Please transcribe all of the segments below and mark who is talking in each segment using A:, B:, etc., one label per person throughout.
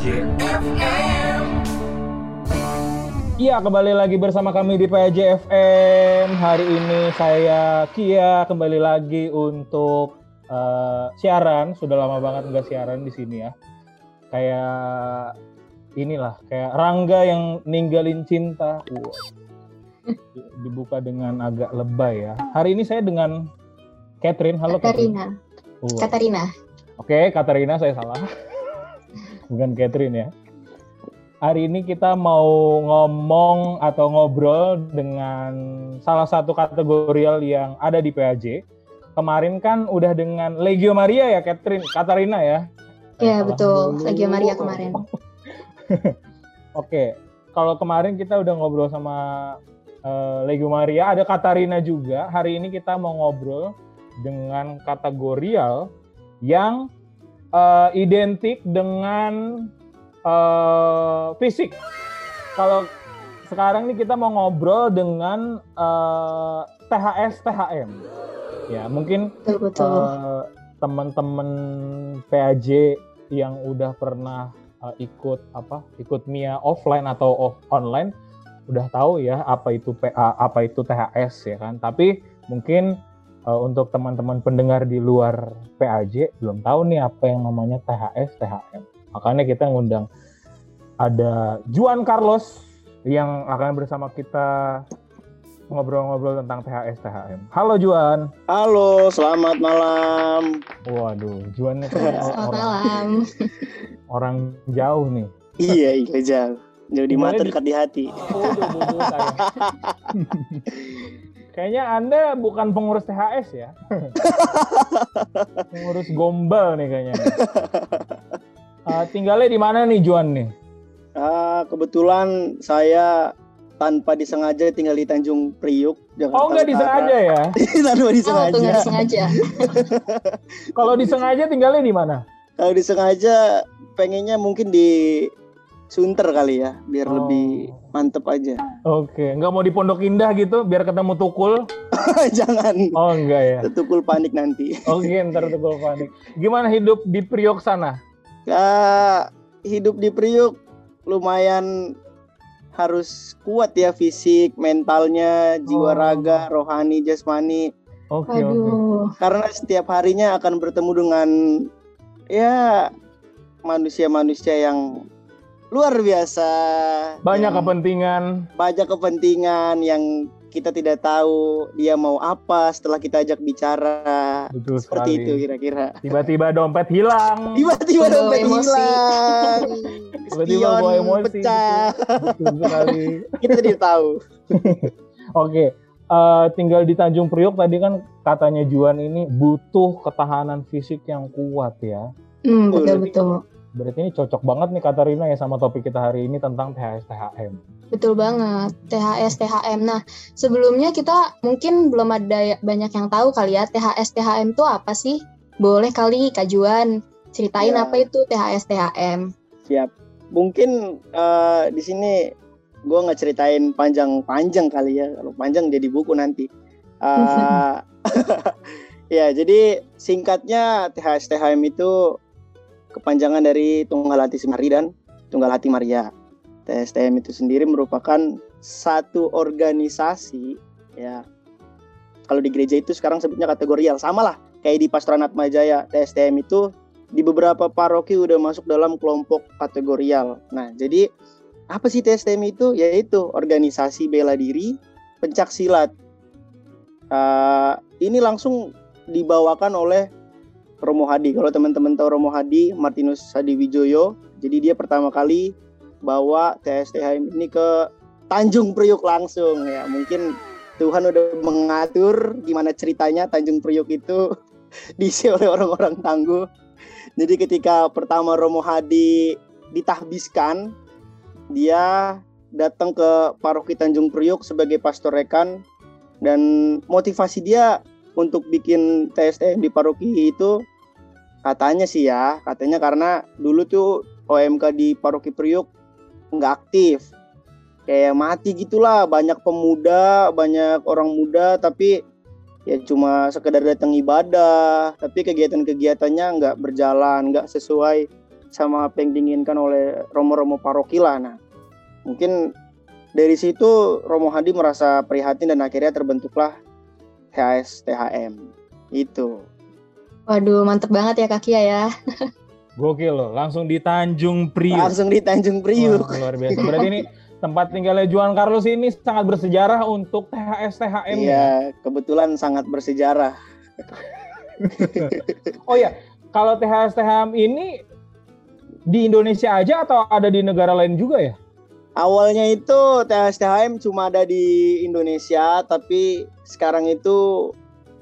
A: PAJFM.
B: Iya, kembali lagi bersama kami di PJFM. Hari ini saya Kia kembali lagi untuk eh, siaran. Sudah lama banget nggak siaran di sini ya. Kayak inilah, kayak Rangga yang ninggalin cinta. Di- Dibuka dengan agak lebay ya. Hari ini saya dengan Catherine. Halo Catherine.
C: Katarina. Katarina.
B: Oke, Katarina saya salah. Bukan Catherine ya. Hari ini kita mau ngomong atau ngobrol dengan salah satu kategorial yang ada di PAJ. Kemarin kan udah dengan Legio Maria ya, Catherine, Katarina ya.
C: Iya betul. Legio Maria kemarin.
B: Oke, kalau kemarin kita udah ngobrol sama eh, Legio Maria, ada Katarina juga. Hari ini kita mau ngobrol dengan kategorial yang eh, identik dengan eh, fisik. Kalau sekarang nih kita mau ngobrol dengan eh, THS THM. Ya, mungkin eh, teman-teman PAJ yang udah pernah eh, ikut apa ikut Mia offline atau off online udah tahu ya apa itu PA apa itu THS ya kan tapi mungkin eh, untuk teman-teman pendengar di luar PAJ belum tahu nih apa yang namanya THS THM makanya kita ngundang ada Juan Carlos yang akan bersama kita ngobrol-ngobrol tentang THS THM halo Juan
D: Halo, selamat malam.
B: Waduh, Juan itu
C: Selamat
B: orang,
C: malam.
B: orang jauh nih.
D: Iya, iya jauh. Jauh di mata dekat di hati.
B: Bodoh saya. Kayaknya Anda bukan pengurus THS ya. pengurus gombal nih kayaknya. Uh, tinggalnya di mana nih Juan nih?
D: Ah, kebetulan saya tanpa disengaja tinggal di Tanjung Priuk, Jakarta.
B: Oh nggak disengaja ya?
D: tanpa
C: Oh,
D: disengaja.
C: nggak disengaja.
B: Kalau disengaja tinggalnya di mana?
D: Kalau disengaja pengennya mungkin di Sunter kali ya, biar
B: Oh.
D: lebih mantep aja.
B: Oke, nggak mau di Pondok Indah gitu biar ketemu Tukul?
D: Jangan.
B: Oh enggak ya.
D: Tukul panik nanti.
B: Oke, ntar Tukul panik. Gimana hidup di Priok sana?
D: Ya, hidup di Priuk lumayan harus kuat ya fisik, mentalnya, jiwa
B: Oh.
D: raga, rohani, jasmani.
B: Oke, oke.
C: Waduh.
D: Karena setiap harinya akan bertemu dengan ya manusia-manusia yang luar biasa.
B: Banyak kepentingan.
D: banyak kepentingan yang kita tidak tahu dia mau apa setelah kita ajak bicara.
B: Betul
D: Seperti
B: sekali.
D: itu kira-kira.
B: Tiba-tiba dompet hilang.
D: Tiba-tiba dompet
C: emosi.
D: hilang.
B: Tiba-tiba bawa emosi.
D: pecah.
B: Betul sekali.
D: Kita tidak tahu.
B: Oke, eh, tinggal di Tanjung Priok tadi kan katanya Juan ini butuh ketahanan fisik yang kuat ya.
C: Hmm,
D: betul
C: betul.
B: Berarti ini cocok banget nih Katarina ya sama topik kita hari ini tentang THS THM.
C: Betul banget. THS THM. Nah, sebelumnya kita mungkin belum ada ya- banyak yang tahu kali ya THS THM itu apa sih? Boleh kali Kak Juan ceritain
D: Ya.
C: apa itu THS THM.
D: Siap. Mungkin eh, di sini gue nggak ceritain panjang-panjang kali ya. Kalau panjang jadi buku nanti. Eh, ya, jadi singkatnya THS THM itu kepanjangan dari Tunggal Hati Semari dan Tunggal Hati Maria. THSTM itu sendiri merupakan satu organisasi ya. Kalau di gereja itu sekarang sebutnya kategorial, sama lah kayak di Pastoran Atma Jaya. THSTM itu di beberapa paroki udah masuk dalam kelompok kategorial. Nah, jadi apa sih TSTM itu? Yaitu organisasi bela diri pencak silat. Eh, ini langsung dibawakan oleh Romo Hadi. Kalau teman-teman tahu Romo Hadi, Martinus Hadi Wijoyo, jadi dia pertama kali bawa TSTM ini ke Tanjung Priuk langsung ya. Mungkin Tuhan udah mengatur gimana ceritanya Tanjung Priuk itu diisi oleh orang-orang tangguh. Jadi ketika pertama Romo Hadi ditahbiskan, dia datang ke paroki Tanjung Priuk sebagai pastor rekan dan motivasi dia untuk bikin TSTM di paroki itu katanya sih ya, katanya karena dulu tuh OMK di paroki Priuk nggak aktif. Kayak mati gitulah, banyak pemuda, banyak orang muda tapi ya cuma sekedar datang ibadah, tapi kegiatan-kegiatannya nggak berjalan, nggak sesuai sama apa yang diinginkan oleh romo-romo parokila. Nah, mungkin dari situ Romo Hadi merasa prihatin dan akhirnya terbentuklah THS THM itu.
C: Waduh, mantep banget ya kaki ya.
B: Gokil loh, langsung di Tanjung Priuk.
D: Langsung di Tanjung Priuk.
B: Wah, luar biasa. Berarti ini tempat tinggalnya Juan Carlos ini sangat bersejarah untuk THS THM. ya?
D: Iya, kebetulan sangat bersejarah.
B: Oh ya, kalau THS THM ini di Indonesia aja atau ada di negara lain juga ya?
D: Awalnya itu THSTHM cuma ada di Indonesia, tapi sekarang itu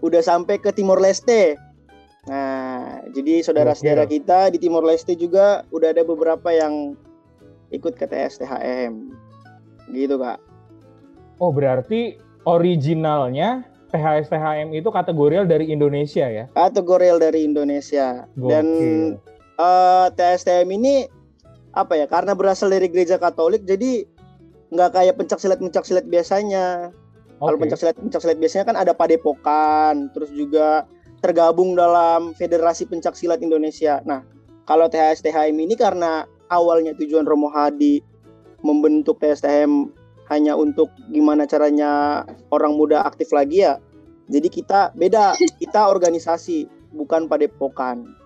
D: udah sampai ke Timor Leste. Nah, jadi saudara-saudara
B: Gokil.
D: kita di Timor Leste juga udah ada beberapa yang ikut ke THSTHM. Gitu, Kak.
B: Oh, berarti originalnya THS THM itu kategorial dari Indonesia ya?
D: Kategorial dari Indonesia. Dan
B: Gokil.
D: eh, THSTHM ini apa ya? Karena berasal dari gereja Katolik, jadi nggak kayak pencak silat pencak biasanya. Kalau pencak silat pencak silat biasanya kan ada padepokan, terus juga tergabung dalam Federasi Pencak Silat Indonesia. Nah, kalau THSTHM ini karena awalnya tujuan Romo Hadi membentuk THSTHM hanya untuk gimana caranya orang muda aktif lagi ya. Jadi kita beda, kita organisasi bukan padepokan.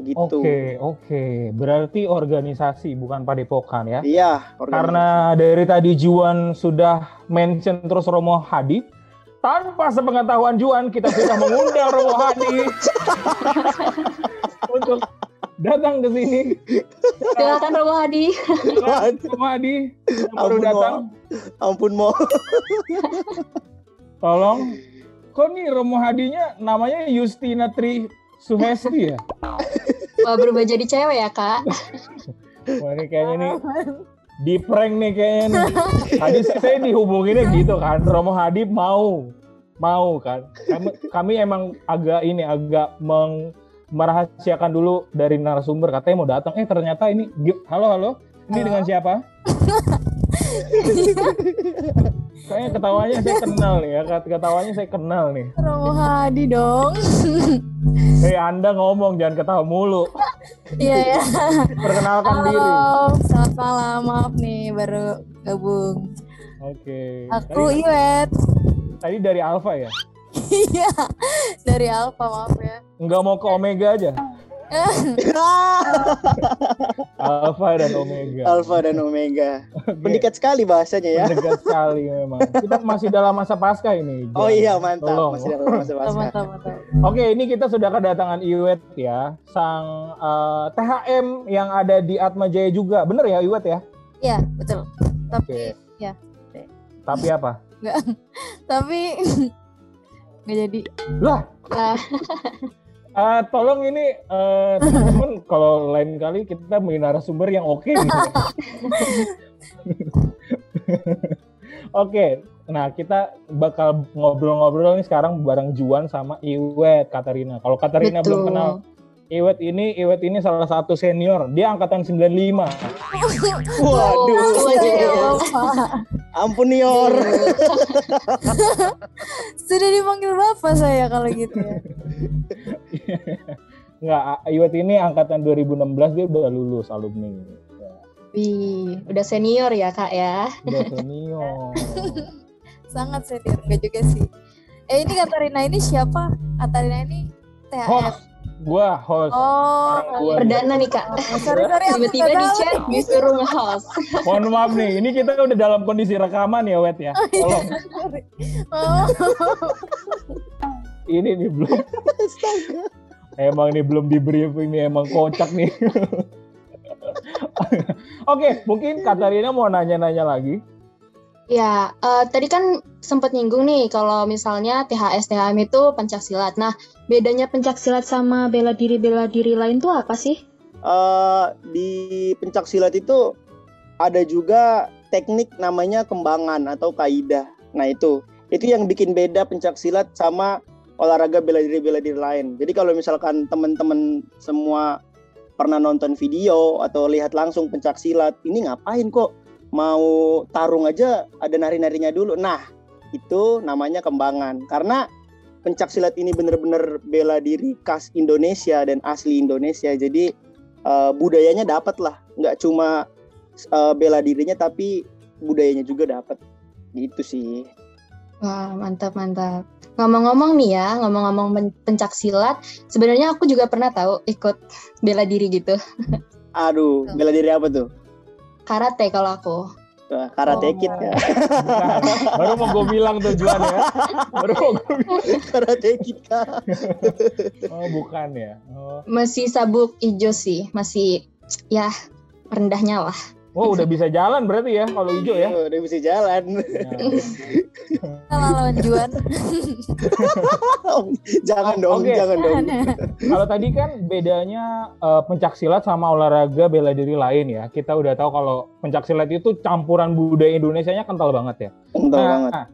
D: Gitu.
B: Oke, oke. Berarti organisasi bukan padepokan ya?
D: Iya, organisasi.
B: Karena dari tadi Juan sudah mention terus Romo Hadi, tanpa sepengetahuan Juan kita sudah mengundang Romo Hadi untuk datang ke sini.
C: Silakan Romo Hadi.
B: Romo Hadi baru
D: Ampun,
B: datang,
D: ampun mau.
B: tolong. Kok nih Romo Hadinya namanya Justina Tri Suhesti ya?
C: Wah, berubah jadi cewek ya, Kak.
B: Wah ini kayaknya nih di prank nih kayaknya nih. Tadi saya dihubunginnya gitu kan, Romo Hadi mau, mau kan. Kami, kami emang agak ini agak meng, merahasiakan dulu dari narasumber katanya mau datang. Eh ternyata ini, halo halo, ini
A: Halo.
B: dengan siapa? Kayaknya ketawanya saya kenal nih ya, ket- ketawanya saya kenal nih.
A: Romo Hadi dong.
B: Hei Anda ngomong jangan ketawa mulu.
A: Iya ya.
B: Perkenalkan diri.
A: Halo, selamat malam. Maaf nih baru gabung.
B: Oke.
A: Aku
B: Tadi,
A: Iwet.
B: tadi dari Alfa ya?
A: Iya. Dari Alfa maaf ya.
B: Nggak mau ke Omega aja? Alfa dan Omega.
D: Alfa dan Omega. Pendikat sekali bahasanya ya.
B: Mendekat sekali memang. Kita masih dalam masa pasca ini.
D: Oh iya mantap.
B: Tolong.
D: Masih dalam masa pasca.
A: Mantap, mantap.
B: Oke, ini kita sudah kedatangan Iwet ya, sang eh, THM yang ada di Atma Jaya juga. Bener ya Iwet ya?
A: Iya, betul. Tapi
B: Oke.
A: ya,
B: Tapi apa?
A: tapi nggak jadi.
B: Lah,
C: Nah,
B: eh, tolong ini eh, teman-teman kalau lain kali kita punya narasumber yang oke gitu. Oke, nah kita bakal ngobrol-ngobrol nih sekarang bareng Juan sama Iwet Katarina. Kalau Katarina belum
C: betul.
B: kenal Iwet ini, Iwet ini salah satu senior. Dia angkatan 95.
D: Waduh.
C: Waduh.
D: Ampun Nior.
A: Sudah dipanggil bapak saya kalau gitu ya.
B: Enggak, Iwet ini angkatan 2016 dia udah lulus alumni. Ya,
C: Wih, udah senior ya, Kak ya.
B: udah senior.
A: Sangat senior enggak juga sih. Eh ini Katarina ini siapa? Katarina ini THM.
B: Host, gua host.
A: Oh,
B: tua.
C: Perdana nih, Kak.
A: Oh, sorry sorry aku
C: Tiba-tiba di chat disuruh nge-host.
B: Mohon maaf nih, ini kita udah dalam kondisi rekaman ya, Wet ya. Tolong,
A: Sorry. Oh,
B: ini nih belum. Emang nih belum di briefing nih, emang kocak nih. Oke, mungkin Katarina mau nanya-nanya lagi.
C: Ya, eh, tadi kan sempat nyinggung nih kalau misalnya THS THM itu pencaksilat. Nah, bedanya pencaksilat sama bela diri bela diri lain tuh apa sih?
D: Eh, di pencak silat itu ada juga teknik namanya kembangan atau kaidah. Nah itu, itu yang bikin beda pencak silat sama olahraga bela diri bela diri lain. Jadi kalau misalkan teman-teman semua pernah nonton video atau lihat langsung pencak silat, ini ngapain kok mau tarung aja ada nari-narinya dulu. Nah itu namanya kembangan karena pencak silat ini bener-bener bela diri khas Indonesia dan asli Indonesia. Jadi eh, budayanya dapat lah nggak cuma eh, bela dirinya tapi budayanya juga dapat gitu sih
C: Wah, mantap mantap. Ngomong-ngomong nih ya, ngomong-ngomong pen- pencak silat, sebenarnya aku juga pernah tahu ikut bela diri gitu.
D: aduh
A: Tuh.
D: bela diri apa tuh
C: Karate kalau aku.
D: Wah, karate
A: Oh.
D: kid ya
B: Bukan. Baru mau gue bilang tujuan ya. Baru mau gue bilang.
D: karate kid Kak.
B: Oh, bukan ya. Oh.
C: Masih sabuk hijau sih, masih ya rendahnya lah.
B: Oh, udah bisa jalan berarti ya kalau hijau ya.
D: Oh, udah bisa jalan
A: Kalau lawan Juan.
D: jangan dong
B: Oke.
D: jangan dong
B: Kalau tadi kan bedanya eh, pencak silat sama olahraga bela diri lain ya. Kita udah tahu kalau pencak silat itu campuran budaya Indonesianya kental banget ya.
D: kental banget
B: Nah,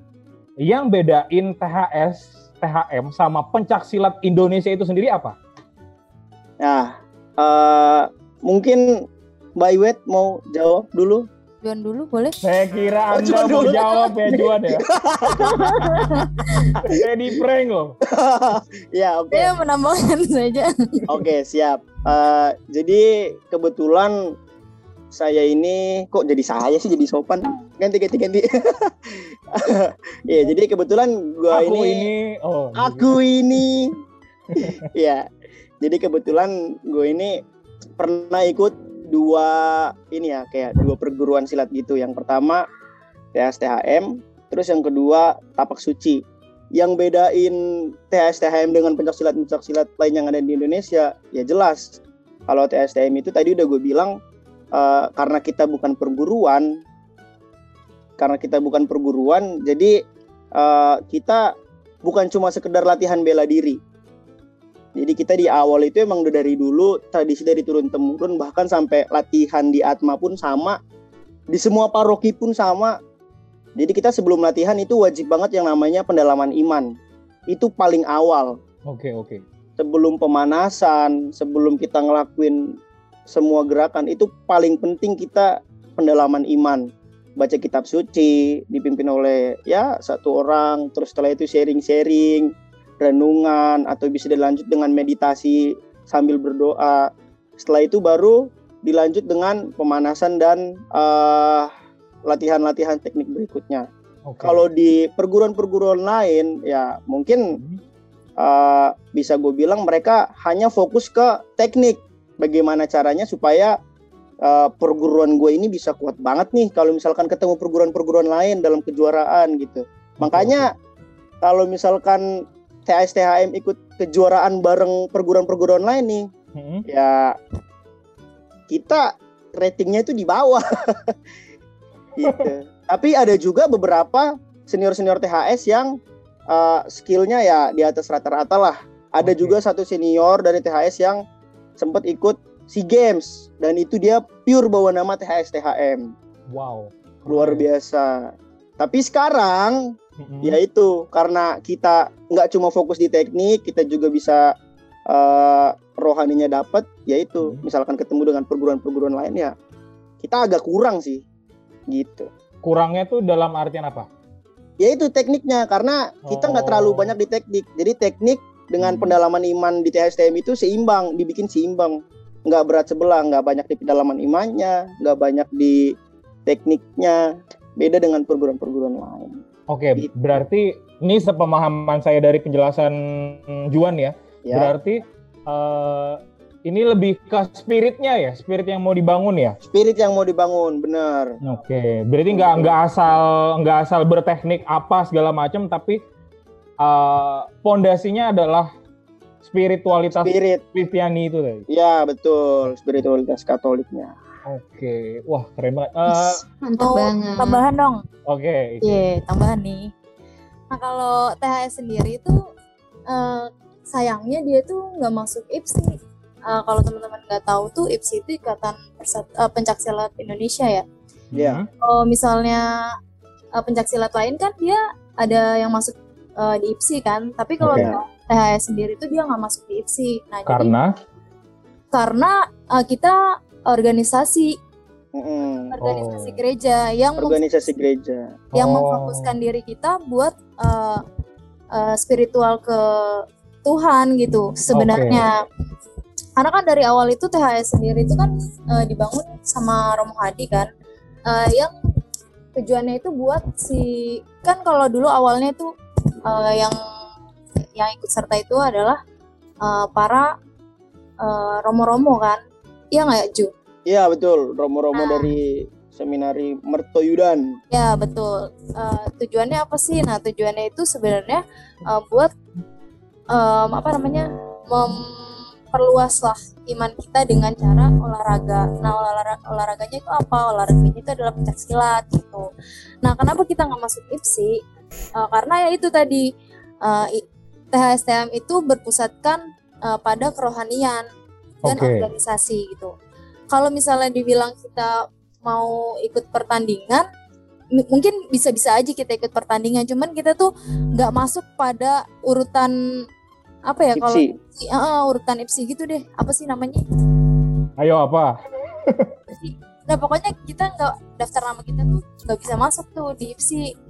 B: yang bedain THS, THM sama pencak silat Indonesia itu sendiri apa?
D: Nah, eh, mungkin Mbak Iwet mau jawab dulu.
A: Juan dulu boleh?
B: Saya kira
D: Oh,
B: Anda mau
D: dulu.
B: jawab ya Juan ya. Saya di prank loh.
D: ya, oke.
A: Saya menambahkan saja.
D: Oke, siap. Eh, jadi kebetulan saya ini kok jadi saya sih jadi sopan. Ganti ganti ganti. Iya, jadi kebetulan gua
B: Aku
D: ini,
B: ini, oh,
D: aku ini. Iya. Jadi kebetulan gue ini pernah ikut dua ini ya kayak dua perguruan silat gitu. Yang pertama THSTHM, terus yang kedua Tapak Suci. Yang bedain THSTHM dengan pencak silat pencak silat lain yang ada di Indonesia, ya jelas. Kalau THSTHM itu tadi udah gue bilang eh, karena kita bukan perguruan, karena kita bukan perguruan, jadi eh, kita bukan cuma sekedar latihan bela diri. Jadi kita di awal itu emang udah dari dulu tradisi dari turun temurun bahkan sampai latihan di Atma pun sama, di semua paroki pun sama. Jadi kita sebelum latihan itu wajib banget yang namanya pendalaman iman. Itu paling awal
B: Oke, oke.
D: sebelum pemanasan, sebelum kita ngelakuin semua gerakan itu paling penting kita pendalaman iman. Baca kitab suci dipimpin oleh ya satu orang, terus setelah itu sharing-sharing, renungan atau bisa dilanjut dengan meditasi sambil berdoa. Setelah itu baru dilanjut dengan pemanasan dan eh, latihan-latihan teknik berikutnya.
B: Oke.
D: Kalau di perguruan-perguruan lain ya mungkin
B: Hmm.
D: uh, bisa gue bilang mereka hanya fokus ke teknik bagaimana caranya supaya uh, perguruan gue ini bisa kuat banget nih kalau misalkan ketemu perguruan-perguruan lain dalam kejuaraan gitu makanya kalau misalkan THS THM ikut kejuaraan bareng perguruan-perguruan lain nih.
B: Hmm.
D: ya kita ratingnya itu di bawah. Gitu. Tapi ada juga beberapa senior-senior THS yang uh, skillnya ya di atas rata-rata lah. Ada
B: Oke.
D: juga satu senior dari THS yang sempat ikut SEA Games. Dan itu dia pure bawa nama THS THM
B: Wow.
D: luar biasa. Tapi sekarang
B: Mm-mm.
D: ya itu karena kita nggak cuma fokus di teknik kita juga bisa eh, rohaninya dapat yaitu
B: Hmm.
D: misalkan ketemu dengan perguruan-perguruan lain ya kita agak kurang sih gitu
B: Kurangnya tuh dalam artian apa?
D: yaitu tekniknya karena kita nggak terlalu
B: Oh.
D: banyak di teknik jadi teknik dengan
B: Hmm.
D: pendalaman iman di THSTM itu seimbang dibikin seimbang nggak berat sebelah nggak banyak di pendalaman imannya nggak banyak di tekniknya beda dengan perguruan-perguruan lain
B: Oke,
D: Gitu.
B: berarti ini sepemahaman saya dari penjelasan Juan ya.
D: ya
B: Berarti eh, ini lebih ke spiritnya ya, spirit yang mau dibangun ya.
D: spirit yang mau dibangun bener
B: Oke, berarti nggak nggak asal nggak asal berteknik apa segala macam, tapi eh, pondasinya adalah spiritualitas
D: spirit
B: Kristiani itu tadi.
D: ya betul spiritualitas Katoliknya
B: Oke, wah keren banget. Eh,
C: Mantap
A: Mau
C: banget.
A: tambahan dong.
B: Oke,
A: Iya, tambahan nih. Nah kalau THS sendiri itu eh, sayangnya dia tuh nggak masuk IPSI. Eh, kalau teman-teman nggak tahu tuh IPSI itu Ikatan Persat eh, Pencaksilat Indonesia ya.
D: Iya.
B: Hmm.
A: Kalau misalnya eh, pencaksilat lain kan dia ada yang masuk eh, di IPSI kan. Tapi kalau
B: Oke.
A: THS sendiri tuh dia nggak masuk di IPSI. Nah jadi
B: Karena
A: karena eh, kita organisasi organisasi
B: Oh.
A: gereja yang
D: organisasi gereja
A: yang
B: Oh.
A: memfokuskan diri kita buat uh, uh, spiritual ke Tuhan gitu sebenarnya. karena kan dari awal itu THS sendiri itu kan uh, dibangun sama Romo Hadi kan uh, yang tujuannya itu buat si kan kalau dulu awalnya itu uh, yang yang ikut serta itu adalah uh, para uh, romo-romo kan iya nggak ya Ju?
D: Iya betul romo-romo nah. dari seminari Mertoyudan.
A: Ya betul. Uh, tujuannya apa sih? Nah tujuannya itu sebenarnya uh, buat um, apa namanya memperluaslah iman kita dengan cara olahraga. Nah olahraga olahraganya itu apa? Olahraganya itu adalah pencak silat gitu. Nah kenapa kita nggak masuk IPSI? Uh, karena ya itu tadi uh, THSTM itu berpusatkan uh, pada kerohanian dan okay. organisasi gitu. Kalau misalnya dibilang kita mau ikut pertandingan, mungkin bisa-bisa aja kita ikut pertandingan, cuman kita tuh nggak masuk pada urutan apa ya kalau uh, urutan IPSI gitu deh. Apa sih namanya?
B: Ayo apa?
A: Nah pokoknya kita nggak daftar nama kita tuh nggak bisa masuk tuh di IPSI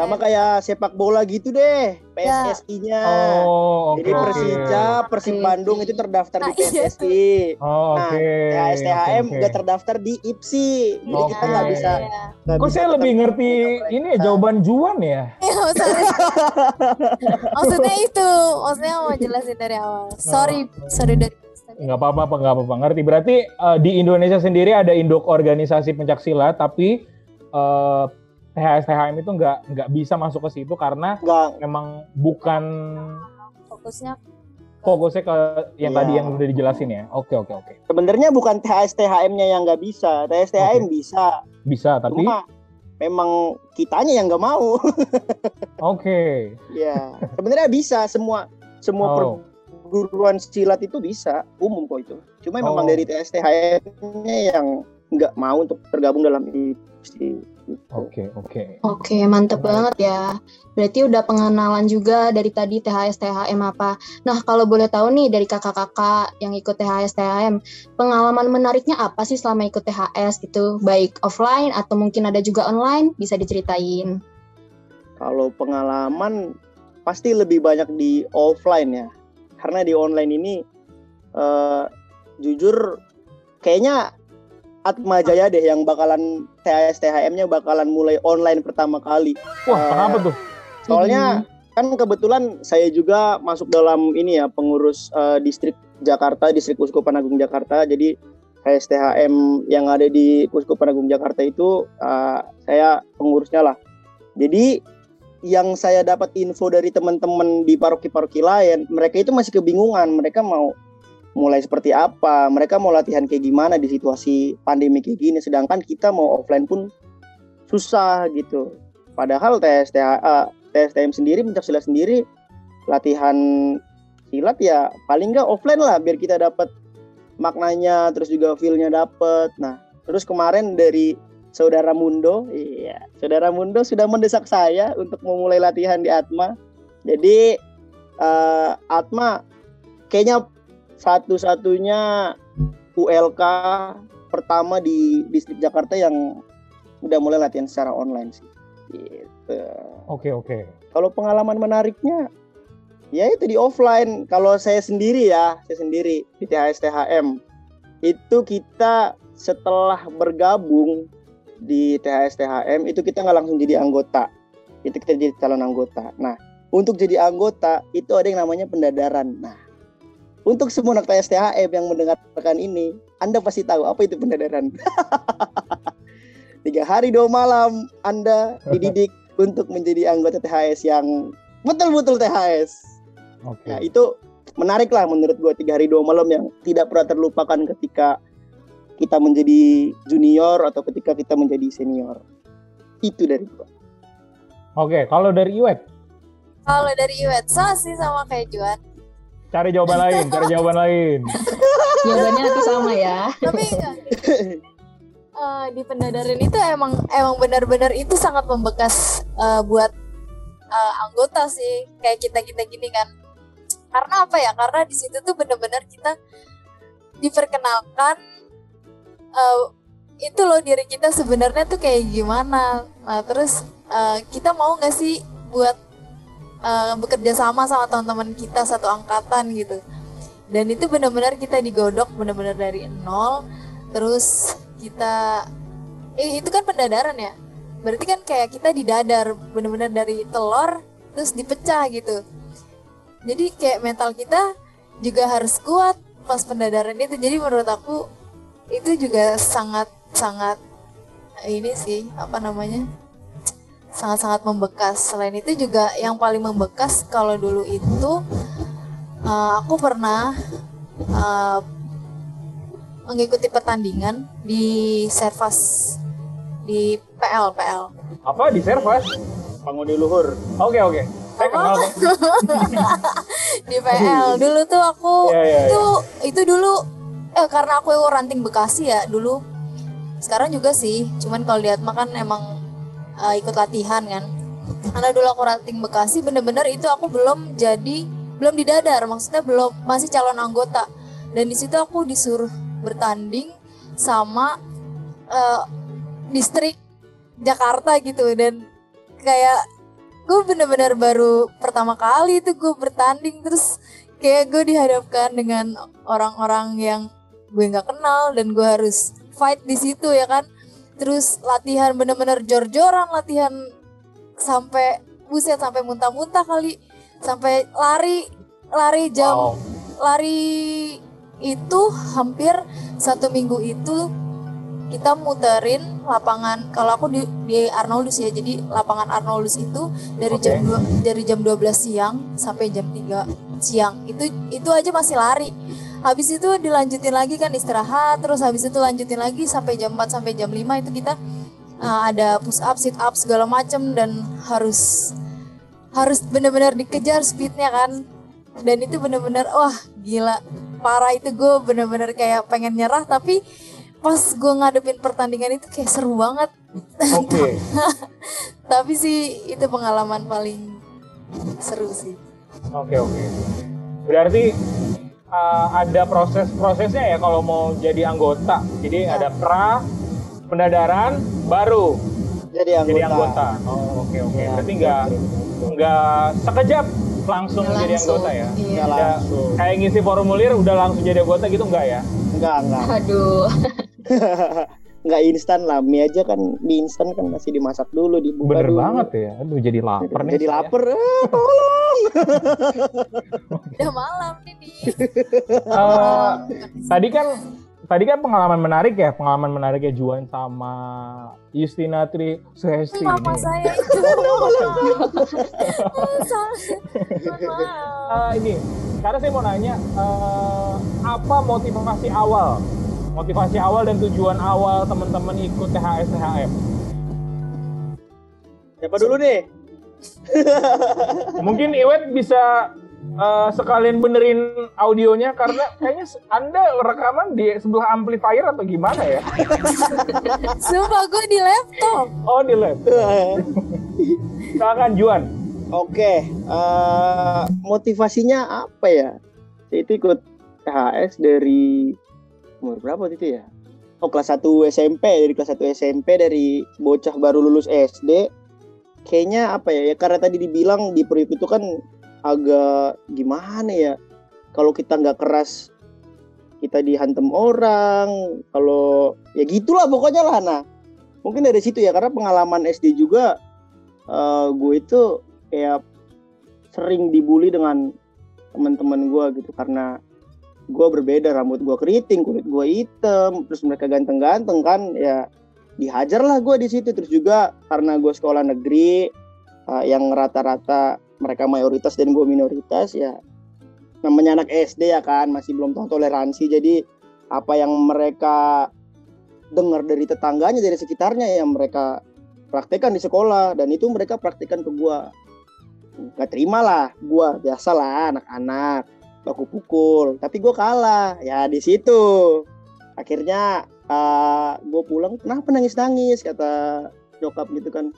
D: sama kayak sepak bola gitu deh, PSSI-nya.
B: Ya. Oh,
D: okay. Jadi Persija, Persib Bandung itu terdaftar nah, di PSSI.
B: Iya. Oh,
D: oke. Okay. Nah, STHM okay, okay. terdaftar di IPSI. Jadi okay. kita nggak bisa.
B: Gak Kok bisa saya lebih ngerti ini ya jawaban Juan ya?
A: Iya, maksudnya itu, maksudnya mau jelasin dari awal. Sorry, oh. sorry dari
B: nggak apa-apa nggak apa-apa ngerti berarti uh, di Indonesia sendiri ada induk organisasi pencak silat tapi uh, THS THM itu nggak nggak bisa masuk ke situ karena nggak. memang bukan
A: fokusnya
B: fokusnya ke yang ya. tadi yang udah dijelasin ya. Oke oke oke.
D: Sebenarnya bukan THS THM-nya yang nggak bisa, THS THM okay. bisa.
B: Bisa tapi Cuma,
D: memang kitanya yang nggak mau.
B: oke. Okay.
D: Ya sebenarnya bisa semua semua oh. perguruan silat itu bisa umum kok itu. Cuma oh. memang dari THS THM-nya yang nggak mau untuk tergabung dalam itu.
B: Oke, oke.
C: Oke, mantep banget ya. Berarti udah pengenalan juga dari tadi THS THM apa. Nah, kalau boleh tahu nih dari kakak-kakak yang ikut THS THM, pengalaman menariknya apa sih selama ikut THS gitu? Baik offline atau mungkin ada juga online, bisa diceritain.
D: Kalau pengalaman pasti lebih banyak di offline ya. Karena di online ini uh, jujur kayaknya Atma Jaya deh yang bakalan THS THM-nya bakalan mulai online pertama kali.
B: Wah, uh, kenapa tuh?
D: Soalnya hmm. kan kebetulan saya juga masuk dalam ini ya pengurus uh, distrik Jakarta, distrik Uskupan Agung Jakarta. Jadi THM yang ada di Uskupan Agung Jakarta itu uh, saya pengurusnya lah. Jadi yang saya dapat info dari teman-teman di paroki-paroki lain, mereka itu masih kebingungan. Mereka mau mulai seperti apa, mereka mau latihan kayak gimana di situasi pandemi kayak gini, sedangkan kita mau offline pun susah gitu. Padahal TSTA, uh, TSTM sendiri, pencak silat sendiri, latihan silat ya paling nggak offline lah biar kita dapat maknanya, terus juga feelnya dapat. Nah, terus kemarin dari saudara Mundo, iya, saudara Mundo sudah mendesak saya untuk memulai latihan di Atma. Jadi uh, Atma kayaknya satu-satunya ULK pertama di distrik Jakarta yang udah mulai latihan secara online sih. Gitu.
B: Oke oke.
D: Kalau pengalaman menariknya, ya itu di offline. Kalau saya sendiri ya, saya sendiri di THS THM itu kita setelah bergabung di THS THM itu kita nggak langsung jadi anggota. Itu kita jadi calon anggota. Nah, untuk jadi anggota itu ada yang namanya pendadaran. Nah, untuk semua anak TSTHM yang mendengarkan ini, Anda pasti tahu apa itu pendadaran. Tiga hari dua malam Anda dididik untuk menjadi anggota THS yang betul-betul THS. Okay. Nah itu menarik lah menurut gue tiga hari dua malam yang tidak pernah terlupakan ketika kita menjadi junior atau ketika kita menjadi senior. Itu dari gue.
B: Oke, okay, kalau dari Iwet?
A: Kalau dari Iwet, sama sih sama kayak Juan
B: Cari jawaban lain, cari jawaban lain.
C: Jawabannya nanti sama ya.
A: Tapi uh, di pendadaran itu emang emang benar-benar itu sangat membekas uh, buat uh, anggota sih kayak kita kita gini kan. Karena apa ya? Karena di situ tuh benar-benar kita diperkenalkan uh, itu loh diri kita sebenarnya tuh kayak gimana. Nah terus uh, kita mau nggak sih buat uh, bekerja sama sama teman-teman kita satu angkatan gitu. Dan itu benar-benar kita digodok benar-benar dari nol. Terus kita eh, itu kan pendadaran ya. Berarti kan kayak kita didadar benar-benar dari telur terus dipecah gitu. Jadi kayak mental kita juga harus kuat pas pendadaran itu. Jadi menurut aku itu juga sangat sangat ini sih apa namanya sangat-sangat membekas. Selain itu juga yang paling membekas kalau dulu itu uh, aku pernah uh, mengikuti pertandingan di Servas di PL PL
B: apa? Di Servas?
D: Pangudi Luhur.
B: Oke oke. Saya kenal.
A: Di PL dulu tuh aku
B: Iya, iya,
A: itu itu dulu eh karena aku ranting Bekasi ya dulu. Sekarang juga sih cuman kalau lihat makan emang uh, ikut latihan kan? Karena dulu aku ranting Bekasi bener-bener itu aku belum jadi belum didadar. Maksudnya belum masih calon anggota. Dan di situ aku disuruh bertanding sama uh, distrik Jakarta gitu. Dan kayak gue bener-bener baru pertama kali itu gue bertanding. Terus kayak gue dihadapkan dengan orang-orang yang gue nggak kenal dan gue harus fight di situ ya kan terus latihan bener-bener jor-joran latihan sampai buset sampai muntah-muntah kali sampai lari lari jam
B: Wow.
A: lari itu hampir satu minggu itu kita muterin lapangan kalau aku di, di Arnoldus ya jadi lapangan Arnoldus itu dari
B: Oke.
A: jam 2 dari jam 12 siang sampai jam 3 siang itu itu aja masih lari habis itu dilanjutin lagi kan istirahat terus habis itu lanjutin lagi sampai jam 4 sampai jam 5 itu kita uh, ada push up sit up segala macem dan harus harus benar-benar dikejar speednya kan. Dan itu benar-benar wah gila. Parah itu gue benar-benar kayak pengen nyerah tapi pas gue ngadepin pertandingan itu kayak seru banget.
B: Oke.
A: Tapi sih itu pengalaman paling seru sih.
B: Oke oke. Berarti uh, ada proses-prosesnya ya kalau mau jadi anggota. Jadi
A: Ya.
B: ada pra, pendadaran, baru
D: jadi anggota.
B: jadi anggota. Oh oke oke.
D: Ya,
B: Berarti nggak nggak sekejap langsung
C: Nggak
B: jadi
C: langsung,
B: anggota ya?
C: iya.
D: Nggak
B: Nggak
D: langsung.
B: kayak ngisi formulir udah langsung jadi anggota gitu enggak ya?
D: Enggak, enggak.
C: Aduh.
D: Enggak instan lah. Mie aja kan di instan kan masih dimasak dulu dibuka
B: Bener
D: dulu.
B: banget ya. Aduh jadi lapar nih.
D: Jadi
B: saya.
D: lapar. Eh, tolong.
A: udah malam nih di
B: Eh, tadi kan tadi kan pengalaman menarik ya, pengalaman menarik ya Juan sama Justina Tri Suhesti
A: mama
B: ini.
A: saya itu.
B: Eh, ini, karena saya mau nanya, eh, apa motivasi awal, motivasi awal dan tujuan awal teman-teman ikut THS THM?
D: Siapa dulu deh?
B: Mungkin Iwet bisa eh, sekalian benerin audionya karena kayaknya Anda rekaman di sebelah amplifier atau gimana ya?
A: sumpah gue di laptop
B: Oh di lab. Silakan Juan.
D: Oke, eh, motivasinya apa ya? Saya itu ikut THS dari umur berapa waktu itu ya? Oh kelas 1 SMP, dari kelas 1 SMP dari bocah baru lulus SD. Kayaknya apa ya? Ya karena tadi dibilang di Priuk itu kan agak gimana ya? Kalau kita nggak keras kita dihantam orang, kalau ya gitulah pokoknya lah. Nah, mungkin dari situ ya karena pengalaman SD juga eh, gue itu kayak sering dibully dengan teman-teman gue gitu karena gue berbeda rambut gue keriting kulit gue hitam terus mereka ganteng-ganteng kan ya dihajar lah gue di situ. Terus juga karena gue sekolah negeri uh, yang rata-rata mereka mayoritas dan gue minoritas ya namanya anak SD ya kan masih belum tahu toleransi. Jadi apa yang mereka dengar dari tetangganya dari sekitarnya ya mereka praktekkan di sekolah. Dan itu mereka praktekkan ke gua. Nggak terima lah gua. Biasa lah anak-anak aku pukul tapi gua kalah. Ya di situ. Akhirnya uh, gue pulang kenapa nangis nangis kata nyokap gitu kan.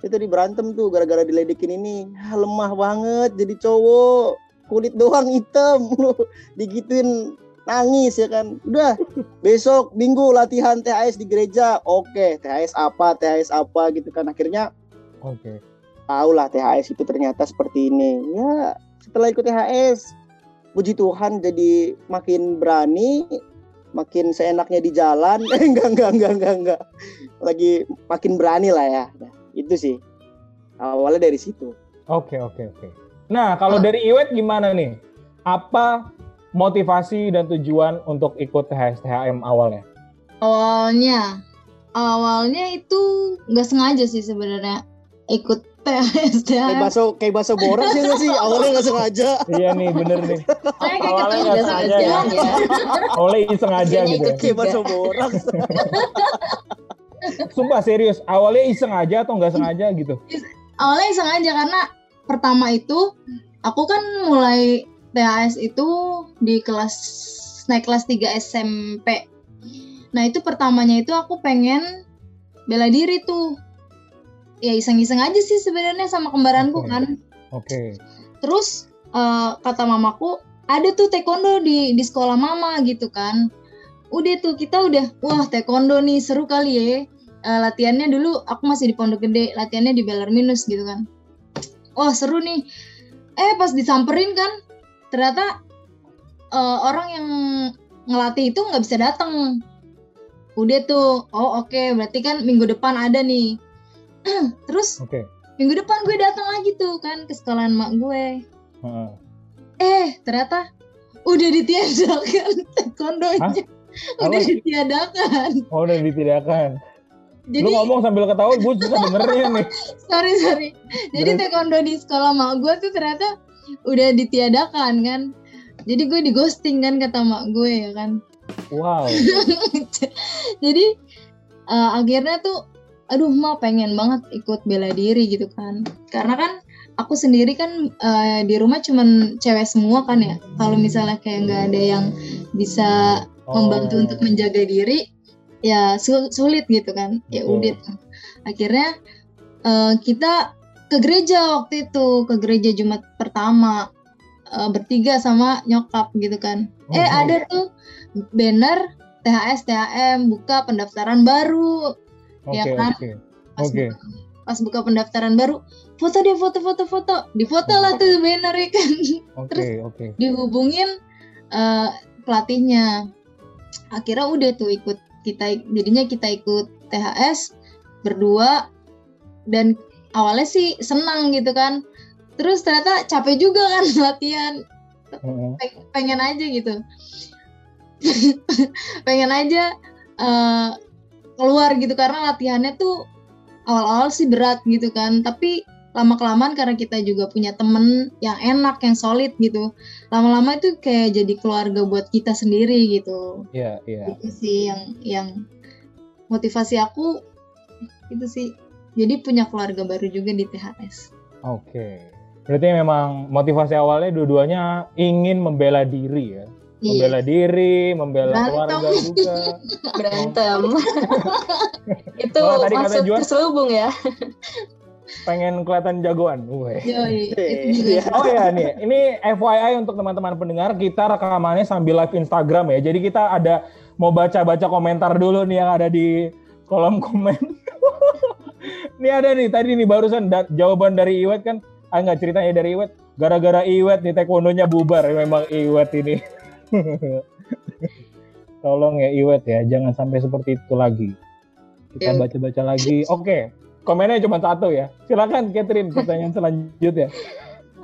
D: Itu tadi berantem tuh gara-gara diledekin ini. "Ah, lemah banget jadi cowok. Kulit doang hitam lu digituin nangis ya kan. Udah besok minggu latihan THS di gereja. Oke THS apa THS apa gitu kan. Akhirnya
B: Oke.
D: tahu lah THS itu ternyata seperti ini. Ya setelah ikut THS puji Tuhan jadi makin berani, makin seenaknya di jalan. enggak, enggak, enggak, enggak, enggak. Lagi makin berani lah ya. Nah, itu sih. Awalnya dari situ.
B: Oke, oke, oke. Nah, kalau dari Iwet gimana nih? Apa motivasi dan tujuan untuk ikut THS THM awalnya?
A: Awalnya, awalnya itu nggak sengaja sih sebenarnya ikut THS
D: Kayak bahasa kayak bahasa boros ya sih? Awalnya nggak sengaja.
B: iya nih, bener nih.
A: Saya kayak
B: Awalnya nggak sengaja ya.
A: ya.
B: Oleh iseng aja
A: Kayaknya
B: gitu. ya.
D: Kayak bahasa boros.
B: Sumpah serius, awalnya iseng aja atau nggak sengaja gitu?
A: Awalnya iseng aja karena pertama itu aku kan mulai THS itu di kelas naik kelas 3 SMP. Nah, itu pertamanya itu aku pengen bela diri tuh. Ya iseng-iseng aja sih sebenarnya sama kembaranku
B: Oke.
A: kan.
B: Oke.
A: Terus eh, kata mamaku ada tuh taekwondo di di sekolah mama gitu kan. Udah tuh kita udah wah taekwondo nih seru kali ya. Eh, latihannya dulu aku masih di Pondok Gede, latihannya di Belarminus gitu kan. Wah seru nih. Eh pas disamperin kan ternyata eh, orang yang ngelatih itu nggak bisa datang. Udah tuh, oh oke berarti kan minggu depan ada nih. Terus
B: Oke.
A: minggu depan gue datang lagi tuh kan ke sekolahan mak gue
B: Heeh.
A: eh ternyata udah ditiadakan taekwondonya udah
B: Apa?
A: ditiadakan
B: Oh, udah ditidakkan.
A: jadi
B: Lu ngomong sambil ketawa, gue susah dengernya nih.
A: sorry sorry jadi taekwondo di sekolah mak gue tuh ternyata udah ditiadakan kan jadi gue di ghosting kan kata mak gue ya kan
B: Wow.
A: jadi eh, akhirnya tuh aduh mah pengen banget ikut bela diri gitu kan karena kan aku sendiri kan eh, di rumah cuman cewek semua kan ya kalau misalnya kayak nggak ada yang bisa membantu
B: Oh.
A: untuk menjaga diri ya sul- sulit gitu kan ya
B: Betul.
A: udah tuh. akhirnya eh, kita ke gereja waktu itu ke gereja Jumat pertama eh, bertiga sama nyokap gitu kan
B: Oh,
A: eh
B: oh.
A: ada tuh banner THS THM buka pendaftaran baru
B: Oke,
A: ya kan?
B: oke.
A: pas
B: Oke.
A: buka, pas buka pendaftaran baru foto deh foto foto foto di foto lah tuh banner ya kan
B: Oke, oke.
A: dihubungin eh, pelatihnya akhirnya udah tuh ikut kita jadinya kita ikut THS berdua dan awalnya sih senang gitu kan terus ternyata capek juga kan latihan
B: Heeh.
A: Peng- pengen aja gitu pengen aja eh, keluar gitu karena latihannya tuh awal-awal sih berat gitu kan tapi lama kelamaan karena kita juga punya temen yang enak yang solid gitu lama-lama itu kayak jadi keluarga buat kita sendiri gitu
B: Iya, iya.
A: itu sih yang yang motivasi aku itu sih jadi punya keluarga baru juga di THS
B: Oke. Berarti memang motivasi awalnya dua-duanya ingin membela diri ya. Membela diri, membela
A: Berantem.
B: keluarga juga.
A: berantem itu
B: Oh, tadi kata
A: masuk
B: Juan-
A: terselubung ya
B: Pengen kelihatan jagoan. Weh.
A: Itu
D: Iya.
B: Oh ya nih, ini FYI untuk teman-teman pendengar, kita rekamannya sambil live Instagram ya. Jadi kita ada mau baca-baca komentar dulu nih yang ada di kolom komen. ini ada nih, tadi nih barusan da- jawaban dari Iwet kan, ah nggak ceritanya dari Iwet, gara-gara Iwet nih taekwondonya bubar, memang Iwet ini. Tolong ya Iwet ya, jangan sampai seperti itu lagi. Kita
A: Ya.
B: baca-baca lagi. Oke, komennya cuma satu ya. Silakan Catherine, pertanyaan selanjutnya.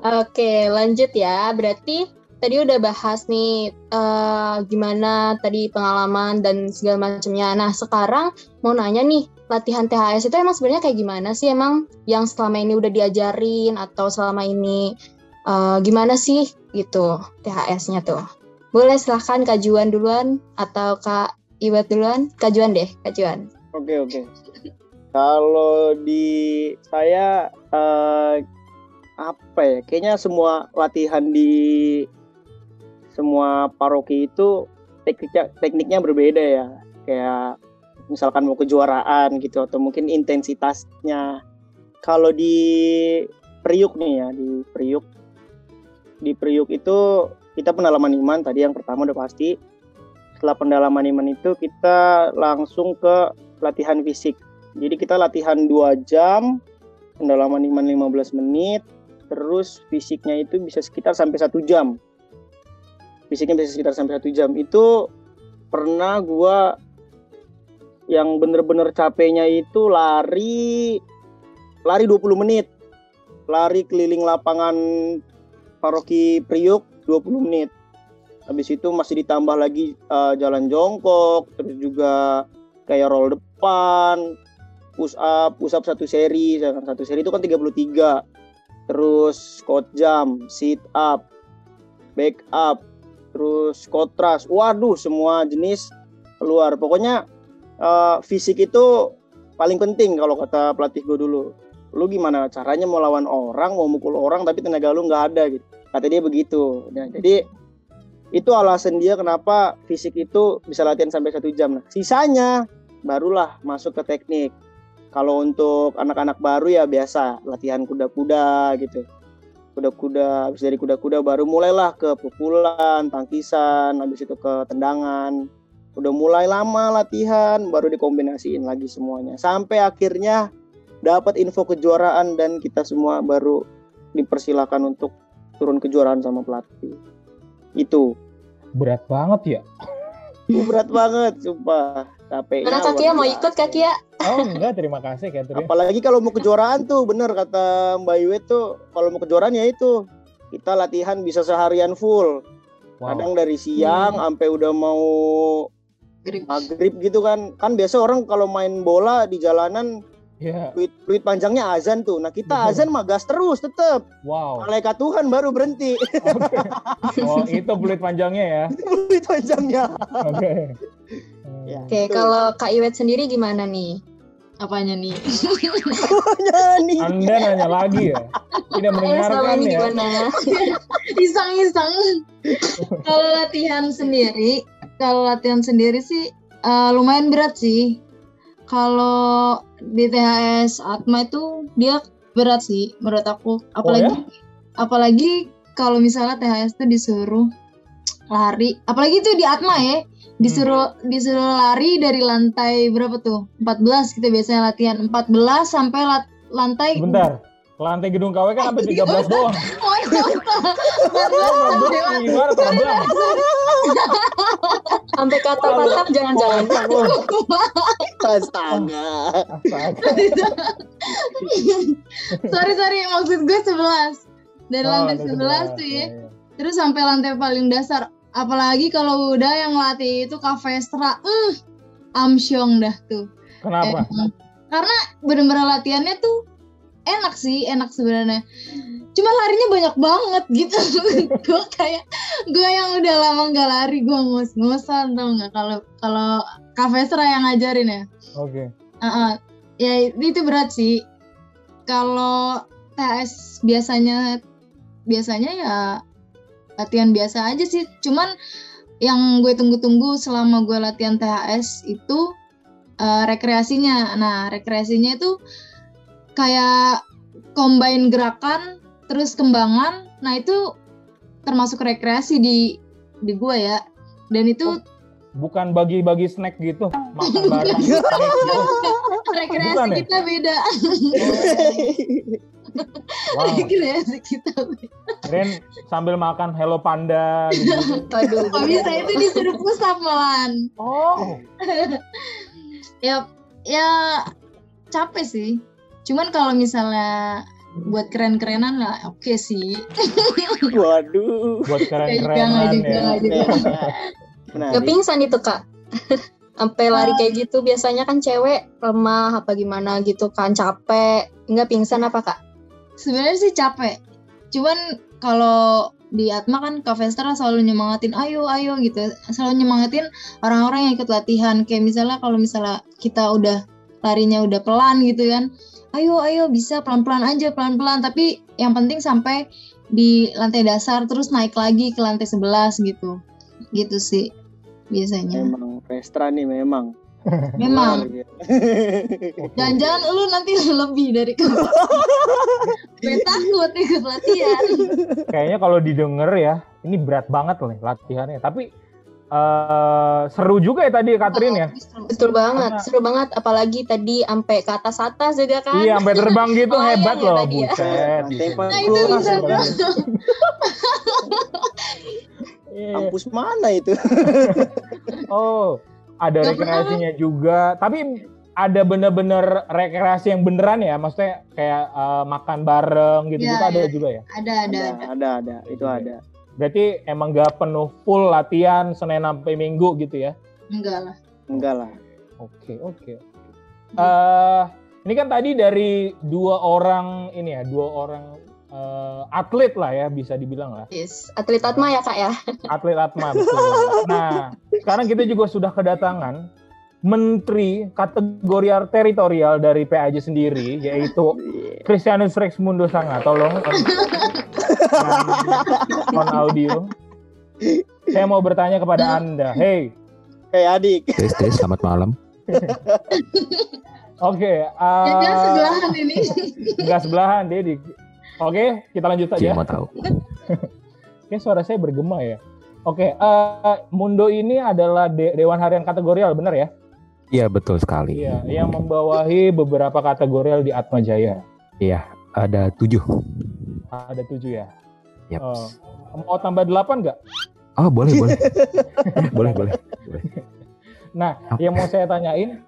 A: Oke, lanjut ya. Berarti tadi udah bahas nih eh, gimana tadi pengalaman dan segala macamnya. Nah, sekarang mau nanya nih, latihan THS itu emang sebenarnya kayak gimana sih? Emang yang selama ini udah diajarin atau selama ini eh, gimana sih gitu THS-nya tuh? Boleh silahkan Kak Juan duluan atau Kak Iwet duluan? Kak Juan deh, Kak Juan.
D: Oke oke. Kalau di saya eh, apa ya? Kayaknya semua latihan di semua paroki itu tekniknya tekniknya berbeda ya. Kayak misalkan mau kejuaraan gitu atau mungkin intensitasnya. Kalau di Priuk nih ya, di Priuk di Priuk itu kita pendalaman iman tadi yang pertama udah pasti. Setelah pendalaman iman itu kita langsung ke latihan fisik. Jadi kita latihan 2 jam, pendalaman iman 15 menit, terus fisiknya itu bisa sekitar sampai satu jam. fisiknya bisa sekitar sampai satu jam itu pernah gua yang bener-bener capeknya itu lari lari 20 menit lari keliling lapangan paroki Priuk 20 menit. Habis itu masih ditambah lagi uh, jalan jongkok terus juga kayak roll depan push up push up satu seri satu seri itu kan 33 terus squat jump sit up back up terus squat thrust. Waduh semua jenis keluar. Pokoknya uh, fisik itu paling penting kalau kata pelatih gue dulu. Lu gimana caranya mau lawan orang mau mukul orang tapi tenaga lu nggak ada gitu kata dia begitu. Nah, jadi itu alasan dia kenapa fisik itu bisa latihan sampai satu jam. Nah sisanya barulah masuk ke teknik. Kalau untuk anak-anak baru ya biasa latihan kuda-kuda gitu. Kuda-kuda habis dari kuda-kuda baru mulailah ke pukulan tangkisan habis itu ke tendangan. Udah mulai lama latihan baru dikombinasiin lagi semuanya. Sampai akhirnya dapat info kejuaraan dan kita semua baru dipersilakan untuk turun kejuaraan sama pelatih. Itu.
B: Berat banget ya?
D: Berat banget sumpah. Capek
C: mana kaki ya mau ikut kaki ya
B: oh enggak terima kasih Catherine.
D: Apalagi kalau mau kejuaraan tuh bener kata Mbak Iwe tuh. Kalau mau kejuaraan ya itu. Kita latihan bisa seharian full. Wow. kadang dari siang hmm. sampai udah mau maghrib gitu kan. Kan biasa orang kalau main bola di jalanan Yeah. Fluid, fluid panjangnya azan tuh. Nah kita azan mah gas terus tetep.
B: Wow.
D: Malaikat Tuhan baru berhenti.
B: Okay. Oh itu fluid panjangnya ya?
D: fluid panjangnya.
B: Oke. Okay.
C: Ya, Oke, okay, kalau Kak Iwet sendiri gimana nih?
A: Apanya nih?
D: Apanya nih?
B: Anda nanya lagi ya? Tidak eh, mendengarkan ya?
A: Iseng-iseng. kalau latihan sendiri, kalau latihan sendiri sih uh, lumayan berat sih kalau di THS Atma itu dia berat sih menurut aku apalagi oh, ya? apalagi kalau misalnya THS itu disuruh lari apalagi itu di Atma ya disuruh hmm. disuruh lari dari lantai berapa tuh 14 kita biasanya latihan 14 sampai lat, lantai
B: bentar lantai gedung KW kan sampai 13 doang
C: Sampai kata patap jangan-jangan.
D: Astaga.
A: sorry sorry maksud gue 11. Dari oh, lantai 11 tuh ya. Terus sampai lantai paling dasar. Apalagi kalau udah yang latih itu kafestra. Uh, amsyong dah tuh.
B: Kenapa?
A: Eh, karena bener-bener latihannya tuh enak sih, enak sebenarnya. Cuma larinya banyak banget gitu. Gue kayak gue yang udah lama nggak lari gue ngos-ngosan tau nggak? Kalau kalau kafesra yang ngajarin ya?
B: Oke. Okay.
A: uh -uh. ya itu berat sih. Kalau tes biasanya biasanya ya latihan biasa aja sih. Cuman yang gue tunggu-tunggu selama gue latihan THS itu uh, rekreasinya. Nah rekreasinya itu kayak combine gerakan terus kembangan nah itu termasuk rekreasi di di gua ya dan itu oh,
B: bukan bagi-bagi snack gitu makan bareng
A: rekreasi bukan, ya? kita ya? beda wow. rekreasi kita beda
B: Ren sambil makan Hello Panda
A: gitu. Oh, bisa itu disuruh pusat malan.
B: Oh.
A: ya ya capek sih. Cuman kalau misalnya buat keren-kerenan lah oke okay sih.
D: Waduh.
B: Buat keren-kerenan ya.
C: Gak pingsan itu kak. Sampai lari kayak gitu biasanya kan cewek lemah apa gimana gitu kan capek. Nggak pingsan apa kak?
A: Sebenarnya sih capek. Cuman kalau di Atma kan Kak Vester selalu nyemangatin ayo ayo gitu. Selalu nyemangatin orang-orang yang ikut latihan. Kayak misalnya kalau misalnya kita udah larinya udah pelan gitu kan ayo ayo bisa pelan-pelan aja pelan-pelan. Tapi yang penting sampai di lantai dasar terus naik lagi ke lantai 11 gitu. Gitu sih biasanya.
D: Memang Vestra nih memang.
A: Memang. Jangan-jangan lu nanti lebih dari kamu gue takut ikut latihan.
B: Kayaknya kalau didengar ya ini berat banget loh latihannya. Tapi Uh, seru juga ya tadi Katrin ya.
C: Betul banget, Karena, seru banget apalagi tadi sampai ke atas atas juga kan.
B: Iya, sampai terbang gitu oh, hebat iya, loh, ya, buset.
A: Nah, itu bisa
B: Iya,
D: kampus mana itu?
B: oh, ada rekreasinya juga. Tapi ada bener-bener rekreasi yang beneran ya? Maksudnya kayak eh, makan bareng gitu-gitu
C: Iya,
B: ada
C: iya.
B: juga ya?
C: Ada, ada,
D: ada,
C: ada.
D: ada, ada, itu
B: Iya.
D: ada.
B: Berarti emang gak penuh full latihan Senin sampai Minggu gitu ya?
C: Enggak lah.
D: Enggak lah.
B: Oke, oke. Eh, ini kan tadi dari dua orang ini ya, dua orang eh, atlet lah ya bisa dibilang lah.
C: Yes. Atlet Atma ya kak ya?
B: Atlet Atma betul. Nah, sekarang kita juga sudah kedatangan menteri kategori teritorial dari PAJ sendiri yaitu Christianus Rex Mundo Sanga. Tolong on, audio. Saya mau bertanya kepada Anda. Hey,
D: Hei adik,
E: Tes tes selamat malam.
B: oke.
C: Ya,
B: eh,
C: dia sebelahan ini.
B: Enggak sebelahan, Dedi. Oke, kita lanjut saja.
E: mau tahu.
B: Kayak suara saya bergema ya. Oke, eh, Mundo ini adalah de- Dewan Harian Kategorial, benar ya?
E: Iya betul sekali.
B: Iya, yang membawahi beberapa kategorial di Atma Jaya.
E: Iya ada tujuh.
B: Ada tujuh ya.
E: Yap.
B: Oh. Mau tambah delapan nggak?
E: Oh boleh boleh. boleh boleh.
B: Nah, yang mau saya tanyain,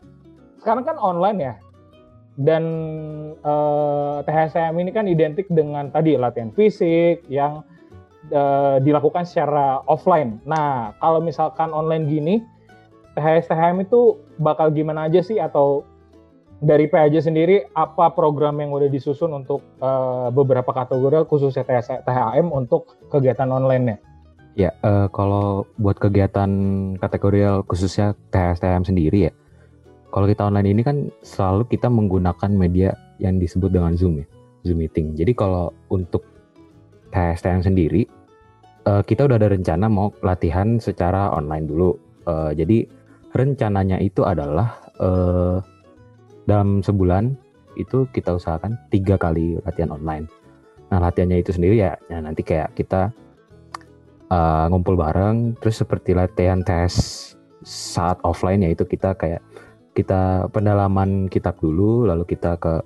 B: sekarang kan online ya, dan eh, THSM ini kan identik dengan tadi latihan fisik yang eh, dilakukan secara offline. Nah, kalau misalkan online gini, THS-THM itu bakal gimana aja sih atau dari PAJ sendiri apa program yang udah disusun untuk eh, beberapa kategori khususnya THM untuk kegiatan online-nya?
E: Ya eh, kalau buat kegiatan kategorial khususnya THSTM sendiri ya. Kalau kita online ini kan selalu kita menggunakan media yang disebut dengan Zoom ya, Zoom meeting. Jadi kalau untuk THSTM sendiri eh, kita udah ada rencana mau latihan secara online dulu. Eh, jadi rencananya itu adalah eh, dalam sebulan itu kita usahakan tiga kali latihan online. Nah latihannya itu sendiri ya, ya nanti kayak kita uh, ngumpul bareng terus seperti latihan tes saat offline yaitu kita kayak kita pendalaman kitab dulu lalu kita ke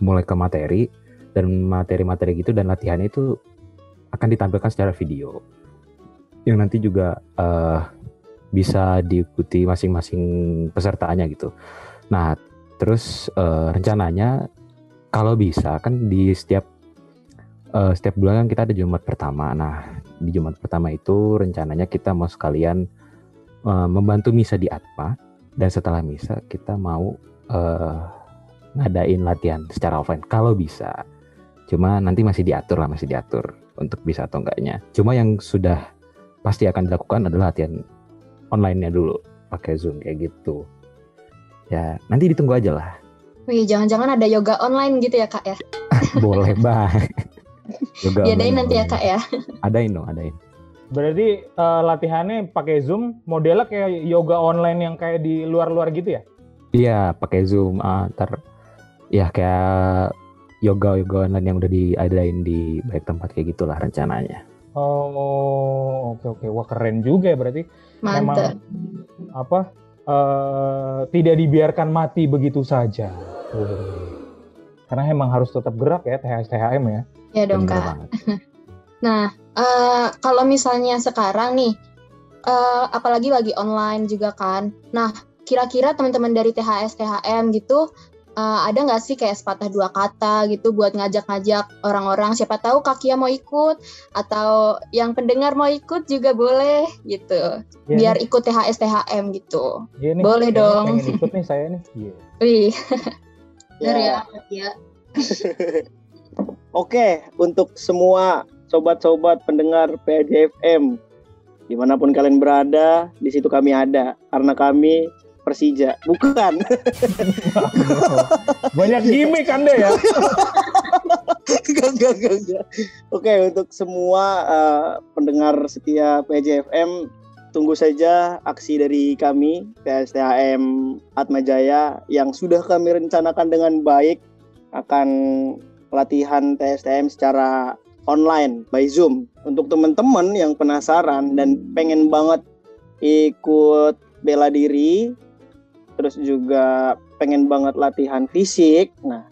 E: mulai ke materi dan materi-materi gitu dan latihannya itu akan ditampilkan secara video yang nanti juga uh, bisa diikuti masing-masing pesertanya gitu. Nah, terus uh, rencananya kalau bisa kan di setiap uh, setiap bulan kan kita ada Jumat pertama. Nah, di Jumat pertama itu rencananya kita mau sekalian uh, membantu misa di Atma dan setelah misa kita mau uh, ngadain latihan secara offline kalau bisa. Cuma nanti masih diatur lah, masih diatur untuk bisa atau enggaknya. Cuma yang sudah pasti akan dilakukan adalah latihan online-nya dulu pakai Zoom kayak gitu. Ya, nanti ditunggu aja lah.
C: Wih, jangan-jangan ada yoga online gitu ya kak ya?
E: Boleh banget. Yoga
C: Diadain
E: online
C: nanti ya kak ya?
E: Adain dong, adain.
B: Berarti eh, latihannya pakai Zoom, modelnya kayak yoga online yang kayak di luar-luar gitu ya?
E: Iya, pakai Zoom. ah, ntar ya kayak yoga yoga online yang udah diadain di baik tempat kayak gitulah rencananya.
B: Oh, oke oke. Wah keren juga ya berarti.
C: Mantap.
B: Apa? Eh tidak dibiarkan mati begitu saja. Karena emang harus tetap gerak ya THS THM ya.
C: Ya dong
E: Bener
C: kak.
E: banget.
C: Nah, eh, kalau misalnya sekarang nih, eh, apalagi lagi online juga kan. Nah, kira-kira teman-teman dari THS THM gitu, eh, ada nggak sih kayak sepatah dua kata gitu buat ngajak-ngajak orang-orang? Siapa tahu Kakia mau ikut atau yang pendengar mau ikut juga boleh gitu.
B: Iya
C: Biar
B: nih,
C: ikut THS THM gitu.
B: iya nih,
C: boleh dong.
B: Pengen ikut nih saya nih. Iya.
C: Wih,
D: Ya.
C: ya, ya.
D: Oke, untuk semua sobat-sobat pendengar PJFM, di mana pun kalian berada, di situ kami ada. Karena kami Persija. Bukan.
B: Banyak gimmick Anda ya.
D: Enggak, enggak, enggak. Oke, untuk semua eh, pendengar setia PJFM, tunggu saja aksi dari kami, PSTHM Atmajaya, yang sudah kami rencanakan dengan baik akan latihan TSTM secara online by Zoom. Untuk teman-teman yang penasaran dan pengen banget ikut bela diri, terus juga pengen banget latihan fisik, nah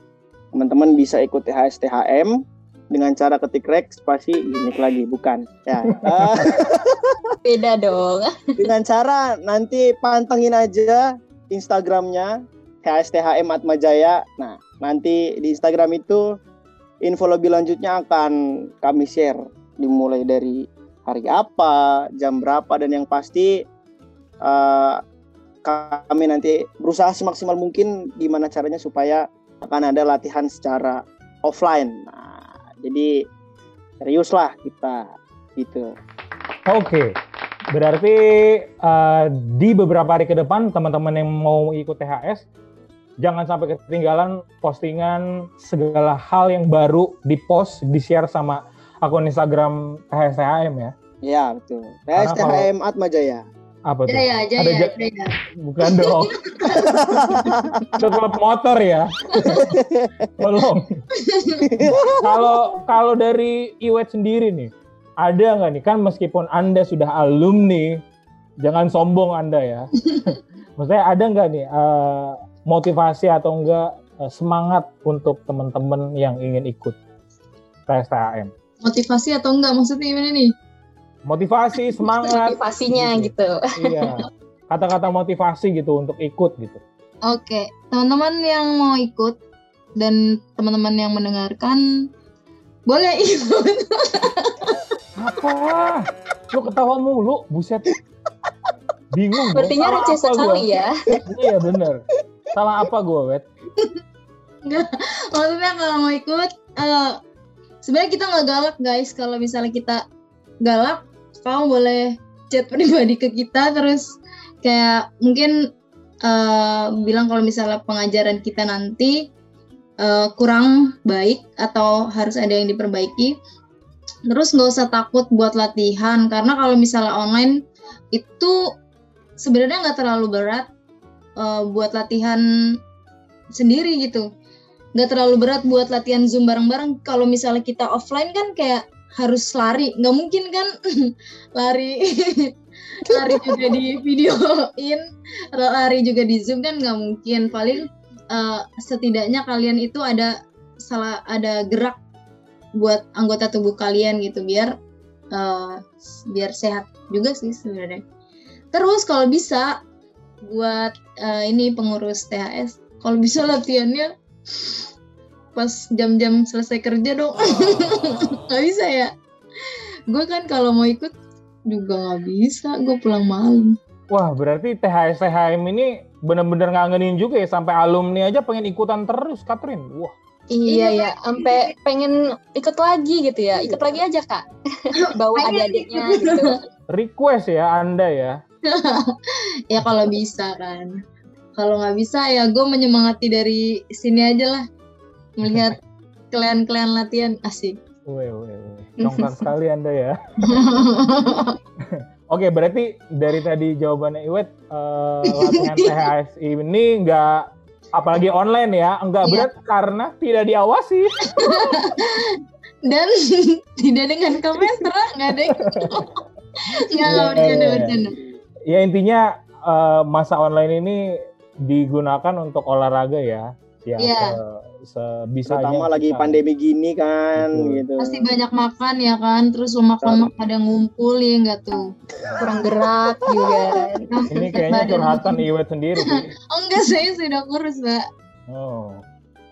D: teman-teman bisa ikut THS THM dengan cara ketik rek spasi gimmick lagi bukan? Ya. Uh,
C: Beda dong.
D: dengan cara nanti pantengin aja Instagramnya HSTHM Atmajaya. Nah nanti di Instagram itu info lebih lanjutnya akan kami share. Dimulai dari hari apa jam berapa dan yang pasti uh, kami nanti berusaha semaksimal mungkin gimana caranya supaya akan ada latihan secara offline nah, jadi serius lah kita gitu.
B: Oke. Berarti uh, di beberapa hari ke depan teman-teman yang mau ikut THS jangan sampai ketinggalan postingan segala hal yang baru di post, di share sama akun Instagram THSTHM ya.
D: Iya, betul. THSTHM Atmajaya.
B: Apa tuh?
C: Jaya, Jaya,
B: Ada ja-
C: Jaya.
B: Bukan dong. Itu klub motor ya. Tolong. Kalau kalau dari Iwet sendiri nih, ada nggak nih kan meskipun anda sudah alumni, jangan sombong anda ya. Maksudnya ada nggak nih eh, motivasi atau enggak eh, semangat untuk teman-teman yang ingin ikut TSTAM?
A: Motivasi atau enggak maksudnya gimana nih?
B: Motivasi, semangat,
C: Motivasinya gitu.
B: iya. Kata-kata motivasi gitu untuk ikut gitu.
A: Oke, teman-teman yang mau ikut dan teman-teman yang mendengarkan boleh ikut.
B: Apa? Lu ketawa mulu, buset. Bingung.
C: Sepertinya receh sekali ya.
B: Iya bener. Salah apa gue, Wet?
A: Maksudnya kalau mau ikut, eh sebenarnya kita nggak galak guys. Kalau misalnya kita galak, kamu boleh chat pribadi ke kita terus kayak mungkin eh, bilang kalau misalnya pengajaran kita nanti eh, kurang baik atau harus ada yang diperbaiki. Terus nggak usah takut buat latihan karena kalau misalnya online itu sebenarnya nggak terlalu berat eh, buat latihan sendiri gitu nggak terlalu berat buat latihan zoom bareng-bareng kalau misalnya kita offline kan kayak harus lari. Nggak mungkin kan lari lari juga di videoin lari juga di zoom kan nggak mungkin. Paling eh, setidaknya kalian itu ada salah ada gerak buat anggota tubuh kalian gitu biar eh, biar sehat juga sih sebenarnya. Terus kalau bisa buat eh, ini pengurus THS kalau bisa latihannya pas jam-jam selesai kerja dong nggak bisa ya gue kan kalau mau ikut juga nggak bisa gue pulang malam
B: Wah, berarti THS THM ini bener-bener ngangenin juga ya sampai alumni aja pengen ikutan terus, Katrin. Wah,
C: Iya ya, sampai pengen ikut lagi gitu ya. Ikut lagi aja kak. Bawa adik-adiknya gitu.
B: request ya Anda ya.
A: ya kalau bisa kan kalau nggak bisa ya gue menyemangati dari sini aja lah melihat kalian-kalian latihan asik.
B: Congkak sekali Anda ya. Oke, berarti dari tadi jawabannya Iwet, eh, latihan THS ini nggak, apalagi online ya, nggak
A: Iya.
B: berat karena tidak diawasi.
A: dan tidak dengan kamera nggak ada yang- nggak nggak
B: Iya, iya.
A: bercanda
B: Ya intinya eh, masa online ini digunakan untuk olahraga ya, ya
A: Iya.
B: Se- sebisanya.
D: Terutama lagi
B: kita.
D: pandemi gini kan
B: Betul.
D: gitu.
A: pasti banyak makan ya kan terus lemak-lemak pada ngumpul ya nggak tuh
C: Kurang gerak juga.
B: Ini kayaknya curhatan Iwet sendiri.
A: oh enggak saya sudah kurus mbak
B: Oh.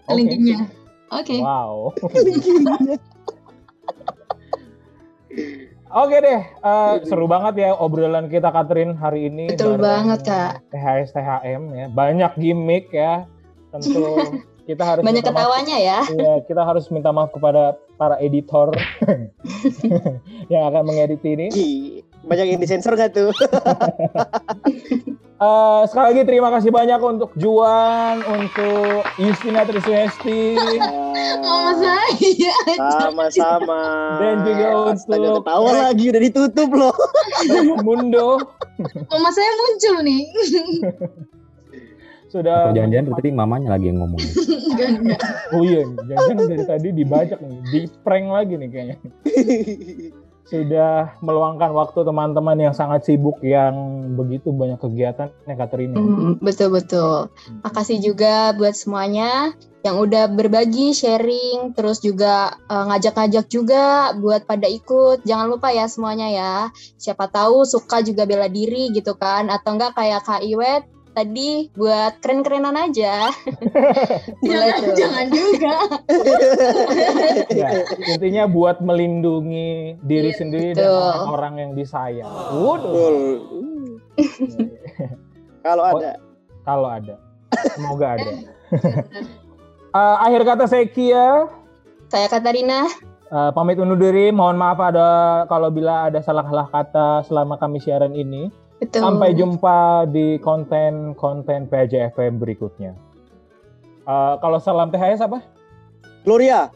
B: Oke.
A: kelingkingnya oke
B: Wow. Oke deh, eh, seru banget ya obrolan kita Katrin hari ini.
C: Betul banget, Kak.
B: THS THM ya, banyak gimmick ya. Tentu kita harus
C: Banyak
B: minta maaf-
C: ketawanya ya.
B: Iya, kita harus minta maaf kepada para editor yang akan mengedit ini.
D: Banyak yang disensor gak tuh?
B: Eh, sekali lagi terima kasih banyak untuk Juan, untuk Justina Triswesti,
A: mama saya
D: Sama-sama.
B: Dan juga
D: Astaga,
B: untuk-
D: ketawa lagi udah ditutup loh.
B: Mundo
A: mama saya muncul nih
B: sudah
E: Atau jangan-jangan tadi mamanya lagi yang ngomong.
B: Oh iya, jangan dari tadi dibajak nih, di prank lagi nih kayaknya. Sudah meluangkan waktu teman-teman yang sangat sibuk yang begitu banyak kegiatan ya Katerina.
C: Hmm, betul betul. Makasih juga buat semuanya yang udah berbagi, sharing, terus juga eh, ngajak-ngajak juga buat pada ikut. Jangan lupa ya semuanya ya. Siapa tahu suka juga bela diri gitu kan, atau enggak kayak Kak Iwet tadi buat keren-kerenan aja. Boleh
F: Jangan,
C: tuh.
F: jangan juga.
B: Ya, intinya buat melindungi diri
F: Iya,
B: sendiri dan orang-orang yang disayang. Waduh.
D: Betul. Kalau
B: Oh.
D: ada.
B: Kalau ada. Semoga ada. Eh, akhir kata saya Kia.
C: Saya Katarina.
B: Eh, pamit undur diri. Mohon maaf ada kalau bila ada salah-salah kata selama kami siaran ini.
C: Betul.
B: Sampai jumpa di konten-konten PJFM berikutnya. Eh, kalau salam THS apa?
D: Gloria.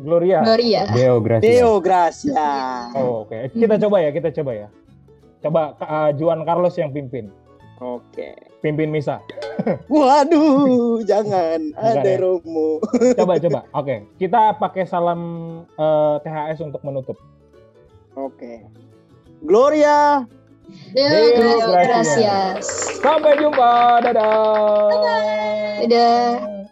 B: Gloria.
C: Gloria.
E: Deo, gracias.
D: Deo Gracia.
B: Oh, Oke, kita coba ya, kita coba ya. Coba eh, Juan Carlos yang pimpin,
D: Oke.
B: pimpin misa.
D: Waduh,
B: jangan.
D: Ada
B: ya?
D: Romo.
B: Coba coba. Oke, kita pakai salam eh, THS untuk menutup.
D: Oke. Gloria.
F: Deo,
B: Deo,
F: Deo,
B: gracias.
C: Gracias.
B: Sampai jumpa. Dadah.
C: Dadah.